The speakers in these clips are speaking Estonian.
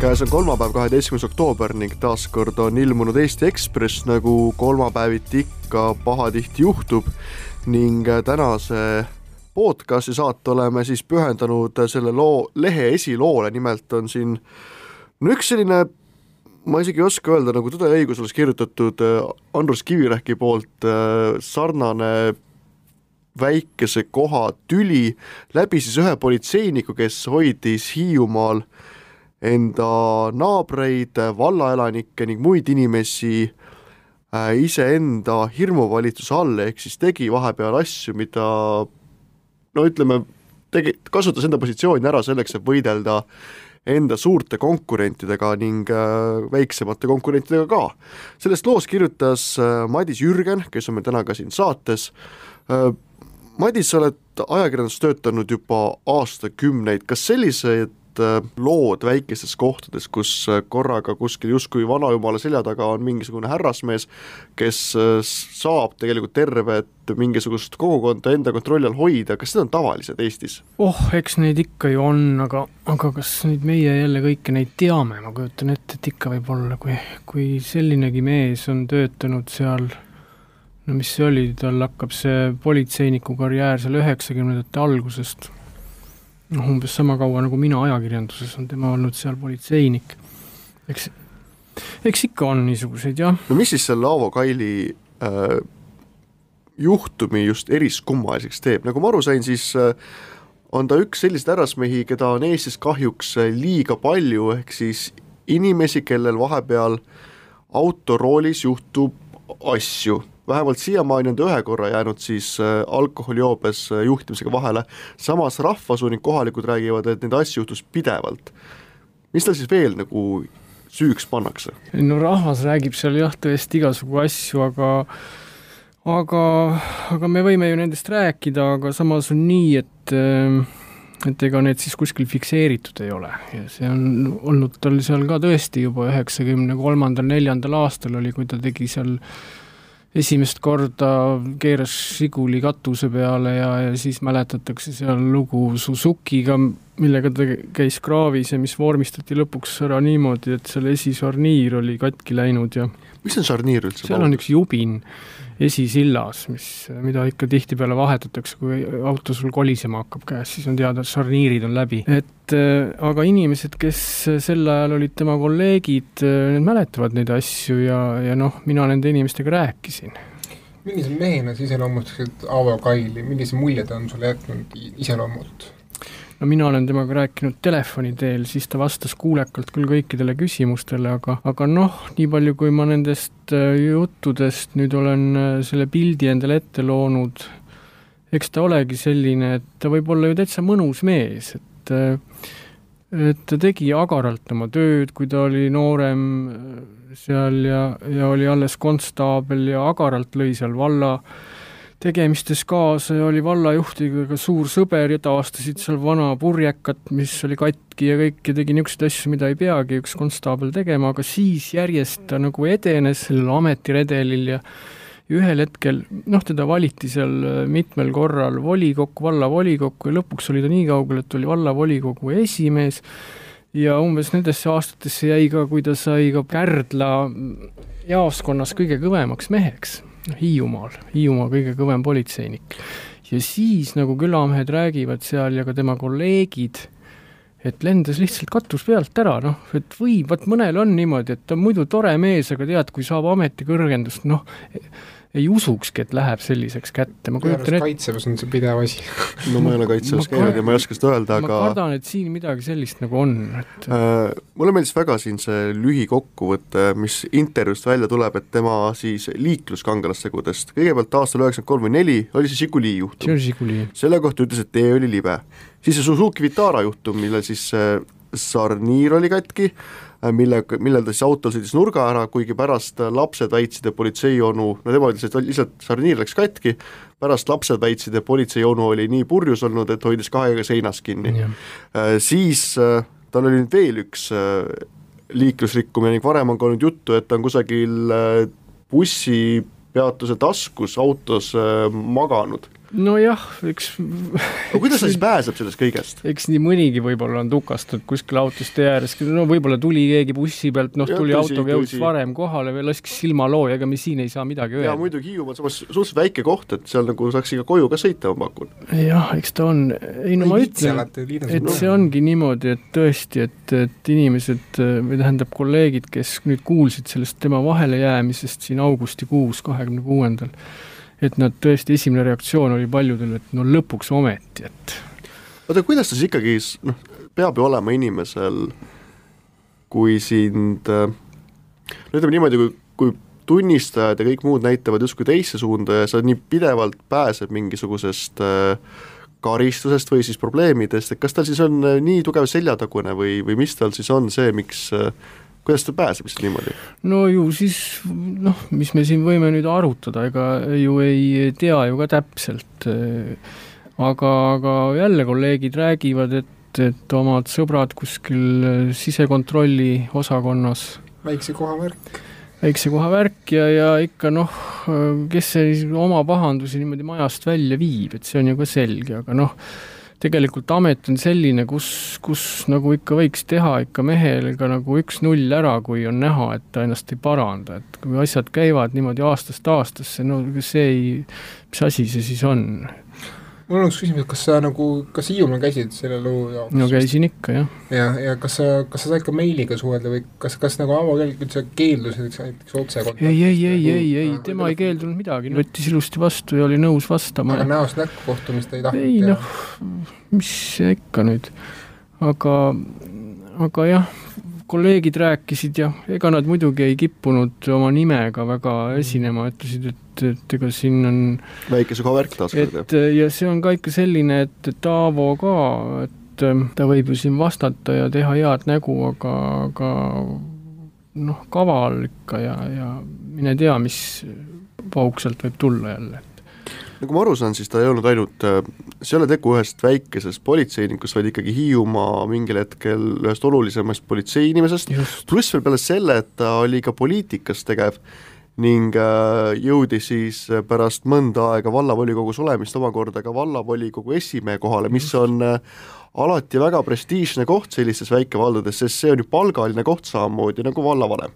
käes on kolmapäev, kaheteistkümnes oktoober ning taaskord on ilmunud Eesti Ekspress, nagu kolmapäeviti ikka pahatihti juhtub. Ning tänase podcasti saate oleme siis pühendanud selle loo, lehe esiloole, nimelt on siin no üks selline, ma isegi ei oska öelda, nagu Tõde ja õigus oleks kirjutatud äh, Andrus Kivirähki poolt äh, sarnane väikese koha tüli läbi siis ühe politseiniku, kes hoidis Hiiumaal enda naabreid, vallaelanikke ning muid inimesi äh, iseenda hirmuvalitsuse all, ehk siis tegi vahepeal asju, mida no ütleme, tegi, kasutas enda positsiooni ära selleks, et võidelda enda suurte konkurentidega ning äh, väiksemate konkurentidega ka. sellest loost kirjutas äh, Madis Jürgen, kes on meil täna ka siin saates Madis, sa oled ajakirjanduses töötanud juba aastakümneid, kas sellised äh, lood väikestes kohtades, kus äh, korraga kuskil justkui vanajumala selja taga on mingisugune härrasmees, kes äh, saab tegelikult tervet mingisugust kogukonda enda kontrolli all hoida, kas need on tavalised Eestis? oh, eks neid ikka ju on, aga, aga kas nüüd meie jälle kõiki neid teame, ma kujutan ette, et ikka võib olla, kui, kui sellinegi mees on töötanud seal no mis see oli, tal hakkab see politseiniku karjäär seal üheksakümnendate algusest, noh umbes sama kaua nagu mina ajakirjanduses on tema olnud seal politseinik. eks, eks ikka on niisuguseid jah. no mis siis selle Aavo Kaili äh, juhtumi just eriskummaliseks teeb, nagu ma aru sain, siis äh, on ta üks selliseid härrasmehi, keda on Eestis kahjuks liiga palju, ehk siis inimesi, kellel vahepeal autoroolis juhtub asju vähemalt siiamaani on ta ühe korra jäänud siis äh, alkoholijoobes äh, juhtimisega vahele, samas rahvasuu ning kohalikud räägivad, et neid asju juhtus pidevalt. mis tal siis veel nagu süüks pannakse? no rahvas räägib seal jah, tõesti igasugu asju, aga aga, aga me võime ju nendest rääkida, aga samas on nii, et äh, et ega need siis kuskil fikseeritud ei ole ja see on olnud tal seal ka tõesti juba üheksakümne kolmandal, neljandal aastal oli, kui ta tegi seal esimest korda keeras Žiguli katuse peale ja, ja siis mäletatakse seal lugu Suzukiga, millega ta käis kraavis ja mis vormistati lõpuks ära niimoodi, et selle esisorniir oli katki läinud ja mis on šarniir üldse? seal on üks jubin esisillas, mis, mida ikka tihtipeale vahetatakse, kui auto sul kolisema hakkab käes, siis on teada, et šarniirid on läbi. et äh, aga inimesed, kes sel ajal olid tema kolleegid, äh, need mäletavad neid asju ja, ja noh, mina nende inimestega rääkisin millise mehena sa iseloomustaksid Aavo Kaili, millise mulje ta on sulle jätnud iseloomult? No mina olen temaga rääkinud telefoni teel, siis ta vastas kuulekalt küll kõikidele küsimustele, aga, aga noh, nii palju, kui ma nendest äh, juttudest nüüd olen äh, selle pildi endale ette loonud, eks ta olegi selline, et ta võib olla ju täitsa mõnus mees, et äh, et ta tegi agaralt oma tööd, kui ta oli noorem seal ja, ja oli alles konstaabel ja agaralt lõi seal valla äh, tegemistes kaasa ja oli vallajuhtiga ka suur sõber ja taastasid seal vana purjekat, mis oli katki ja kõik ja tegi niisuguseid asju, mida ei peagi üks konstaabel tegema, aga siis järjest ta nagu edenes sellel ametiredelil ja ühel hetkel noh, teda valiti seal äh, mitmel korral volikokku, vallavolikokku ja lõpuks oli ta nii kaugel, et oli vallavolikogu esimees ja umbes nendesse aastatesse jäi ka, kui ta sai ka Kärdla jaoskonnas kõige kõvemaks meheks Hiiumaal, Hiiumaa kõige kõvem politseinik. ja siis, nagu külamehed räägivad seal ja ka tema kolleegid, et lendas lihtsalt katus pealt ära, noh, et võib, vot mõnel on niimoodi, et ta on muidu tore mees, aga tead, kui saab ametikõrgendust, noh, ei usukski, et läheb selliseks kätte, ma kujutan ette kaitseväes on see pidev asi no ma ei ole kaitseväes käinud ja ma ei oska seda öelda, aga ma kardan, et siin midagi sellist nagu on, et äh, mulle meeldis väga siin see lühikokkuvõte, mis intervjuust välja tuleb, et tema siis liikluskangelastegudest, kõigepealt aastal üheksakümmend kolm või neli oli see Žiguli juhtum. see oli Žiguli. selle kohta ütles, et tee oli libe. siis see Suzuki Vitara juhtum, millel siis see sarniir oli katki, Äh, mille, millel ta siis auto sõitis nurga ära, kuigi pärast lapsed väitsid, et politseionu, no tema ütles, et lihtsalt sarniir läks katki, pärast lapsed väitsid, et politseionu oli nii purjus olnud, et hoidis kahe käega seinast kinni. Äh, siis äh, tal oli nüüd veel üks liiklusrikkumine ning varem on ka olnud juttu, et ta on kusagil bussipeatuse taskus autos maganud nojah, eks aga kuidas ta siis pääseb sellest kõigest? eks nii mõnigi võib-olla on tukastatud kuskil autost tee ääres, no võib-olla tuli keegi bussi pealt, noh, tuli Ja, autoga, jõudis varem kohale või laskis silmaloo ja ega me siin ei saa midagi ja öelda. muidugi Hiiumaa on samas suhteliselt väike koht, et seal nagu saaks ikka koju ka sõita, ma pakun. jah, eks ta on, ei no ma ütlen, et see ongi niimoodi, et tõesti, et, et inimesed või tähendab, kolleegid, kes nüüd kuulsid sellest tema vahelejäämisest siin augustikuus, kahekümne kuuendal, et nad tõesti, esimene reaktsioon oli paljudel, et no lõpuks ometi, et oota, kuidas ta siis ikkagi, noh, peab ju olema inimesel, kui sind äh, no ütleme niimoodi, kui, kui tunnistajad ja kõik muud näitavad justkui teisse suunda ja sa nii pidevalt pääsed mingisugusest äh, karistusest või siis probleemidest, et kas tal siis on äh, nii tugev seljatagune või, või mis tal siis on see, miks kuidas ta pääseb lihtsalt niimoodi? no ju siis noh, mis me siin võime nüüd arutada, ega ju ei tea ju ka täpselt. aga, aga jälle kolleegid räägivad, et, et omad sõbrad kuskil sisekontrolli osakonnas väikse koha värk. väikse koha värk ja, ja ikka noh, kes see siis oma pahandusi niimoodi majast välja viib, et see on ju ka selge, aga noh, tegelikult amet on selline, kus, kus nagu ikka võiks teha ikka mehel ka nagu üks-null ära, kui on näha, et ta ennast ei paranda, et kui asjad käivad niimoodi aastast aastasse, no see ei, mis asi see siis on? Mul on üks küsimus, kas sa nagu, kas Hiiumaal käisid selle loo jaoks? no käisin ikka, jah. ja, ja kas sa, kas sa said ka meiliga suhelda või kas, kas nagu Avo Kelk üldse keeldus näiteks, otse ei, ei, ei, ei, ei, tema ei keeldunud midagi, võttis ilusti vastu ja oli nõus vastama. aga näost näkku kohtumist ei tahtnud ei noh, mis ikka nüüd, aga, aga jah, kolleegid rääkisid ja ega nad muidugi ei kippunud oma nimega väga esinema, ütlesid, et, et ega siin on väikese koha värk taaskord, et ja see on ka ikka selline, et, et Aavo ka, et ähm, ta võib ju siin vastata ja teha head nägu, aga, aga noh, kaval ikka ja, ja mine tea, mis pauk sealt võib tulla jälle nagu ma aru saan, siis ta ei olnud ainult, see ei ole tegu ühest väikesest politseinikust, vaid ikkagi Hiiumaa mingil hetkel ühest olulisemast politseiinimesest, pluss veel peale selle, et ta oli ka poliitikas tegev ning äh, jõudis siis pärast mõnda aega vallavolikogus olemist omakorda ka vallavolikogu esimehe kohale, mis on äh, alati väga prestiižne koht sellistes väikevaldades, sest see on ju palgaline koht samamoodi nagu vallavanem.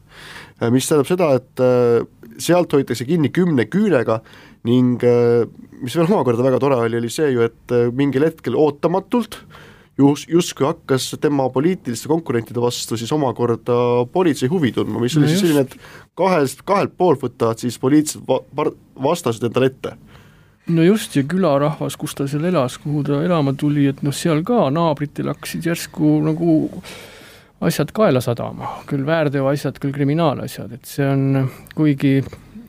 mis tähendab seda, et sealt hoitakse kinni kümne küünega ning mis veel omakorda väga tore oli, oli see ju, et mingil hetkel ootamatult just, justkui hakkas tema poliitiliste konkurentide vastu siis omakorda politsei huvi tundma, mis oli no siis selline, et kahest, kahelt poolt võtavad siis poliitilised va-, vastased endale ette. No just, ja külarahvas, kus ta seal elas, kuhu ta elama tuli, et noh, seal ka naabritel hakkasid järsku nagu asjad kaela sadama, küll väärteoasjad, küll kriminaalasjad, et see on, kuigi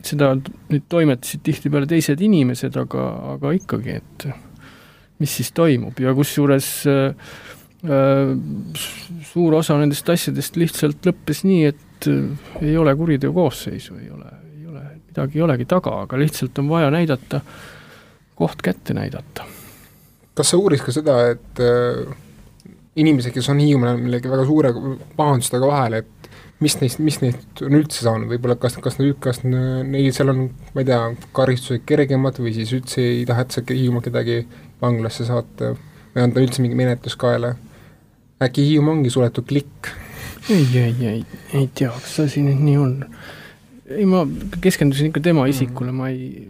seda nüüd toimetasid tihtipeale teised inimesed, aga, aga ikkagi, et mis siis toimub ja kusjuures äh, suur osa nendest asjadest lihtsalt lõppes nii, et äh, ei ole kuriteokoosseisu, ei ole, ei ole, midagi ei olegi taga, aga lihtsalt on vaja näidata, koht kätte näidata. kas sa uurisid ka seda, et äh, inimesed, kes on Hiiumaal millegi väga suure pahandustega vahel, et mis neist, mis neist on üldse saanud, võib-olla kas, kas, kas neil seal on, ma ei tea, karistused kergemad või siis üldse ei taheta Hiiumaa kedagi vanglasse saata või on ta üldse mingi menetlus kaela? äkki Hiiumaa ongi suletud klikk? ei, ei, ei, ei tea, kas see asi nüüd nii on. ei, ma keskendusin ikka tema isikule, ma ei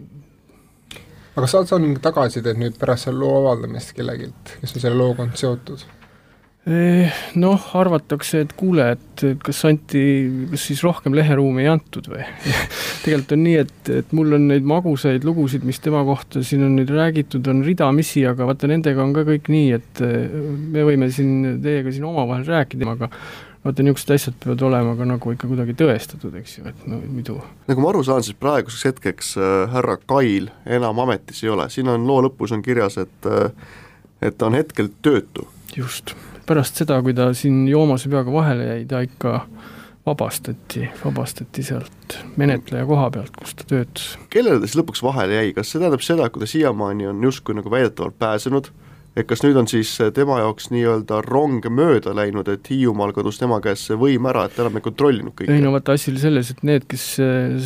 aga sa mingit tagasisidet nüüd pärast selle loo avaldamist kellegilt, kes on selle looga olnud seotud? Noh, arvatakse, et kuule, et kas anti, kas siis rohkem leheruumi ei antud või tegelikult on nii, et, et mul on neid magusaid lugusid, mis tema kohta siin on nüüd räägitud, on ridamisi, aga vaata, nendega on ka kõik nii, et me võime siin teiega siin omavahel rääkida, aga vaata, niisugused asjad peavad olema ka nagu ikka kuidagi tõestatud, eks ju, et no muidu. nagu ma aru saan, siis praeguseks hetkeks äh, härra Kail enam ametis ei ole, siin on loo lõpus on kirjas, et et ta on hetkel töötu. just pärast seda, kui ta siin joomase peaga vahele jäi, ta ikka vabastati, vabastati sealt menetleja koha pealt, kus ta töötas. kellele ta siis lõpuks vahele jäi, kas see tähendab seda, et kui ta siiamaani on justkui nagu väidetavalt pääsenud, et kas nüüd on siis tema jaoks nii-öelda rong mööda läinud, et Hiiumaal kadus tema käest see võim ära, et ta enam ei kontrollinud kõike? ei no vaata, asi oli selles, et need, kes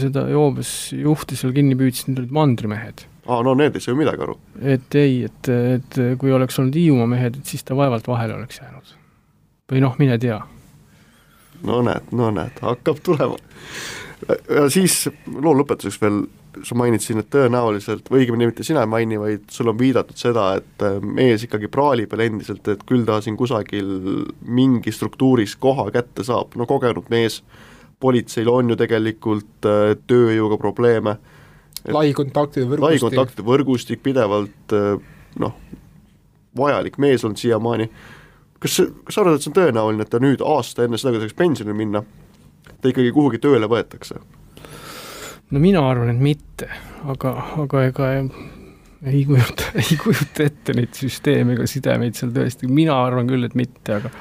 seda joobes juhti seal kinni püüdsid, need olid mandrimehed aa, no need ei saa ju midagi aru. et ei, et, et kui oleks olnud Hiiumaa mehed, et siis ta vaevalt vahele oleks jäänud. või noh, mine tea. no näed, no näed, hakkab tulema. ja siis loo lõpetuseks veel, sa mainid siin, et tõenäoliselt, või õigemini mitte sina ei maini, vaid sul on viidatud seda, et äh, mees ikkagi praalib veel endiselt, et küll ta siin kusagil mingi struktuuris koha kätte saab, no kogenud mees, politseil on ju tegelikult äh, tööjõuga probleeme lai kontaktide võrgustik. lai kontaktide võrgustik pidevalt äh, noh, vajalik mees olnud siiamaani. kas, kas sa arvad, et see on tõenäoline, et ta nüüd aasta enne seda, kui ta saaks pensionile minna, ta ikkagi kuhugi tööle võetakse? no mina arvan, et mitte, aga, aga ega ei kujuta, ei kujuta ette neid süsteeme ega sidemeid seal tõesti, mina arvan küll, et mitte, aga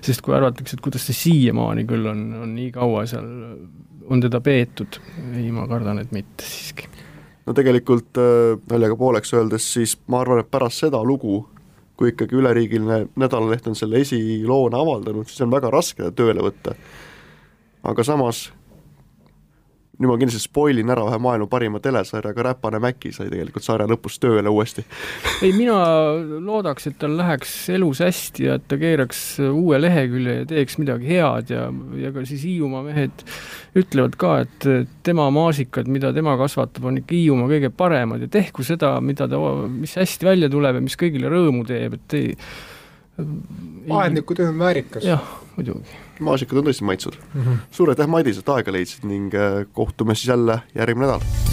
sest kui arvatakse, et kuidas see siiamaani küll on, on nii kaua seal, on teda peetud, ei, ma kardan, et mitte siiski no tegelikult äh, naljaga pooleks öeldes, siis ma arvan, et pärast seda lugu, kui ikkagi üleriigiline nädalaleht on selle esiloona avaldanud, siis on väga raske tööle võtta. aga samas nüüd ma kindlasti spoil in ära ühe maailma parima telesarja, aga Räpane Mäki sai tegelikult sarja lõpus tööle uuesti. Ei, mina loodaks, et tal läheks elus hästi ja et ta keeraks uue lehekülje ja teeks midagi head ja, ja ka siis Hiiumaa mehed ütlevad ka, et tema maasikad, mida tema kasvatab, on ikka Hiiumaa kõige paremad ja tehku seda, mida ta, mis hästi välja tuleb ja mis kõigile rõõmu teeb, et ei aedniku töö on väärikas. jah, muidugi maasikad on tõesti maitsvad mm. -hmm. suur aitäh, Madis, et aega leidsid ning äh, kohtume siis jälle järgmine nädal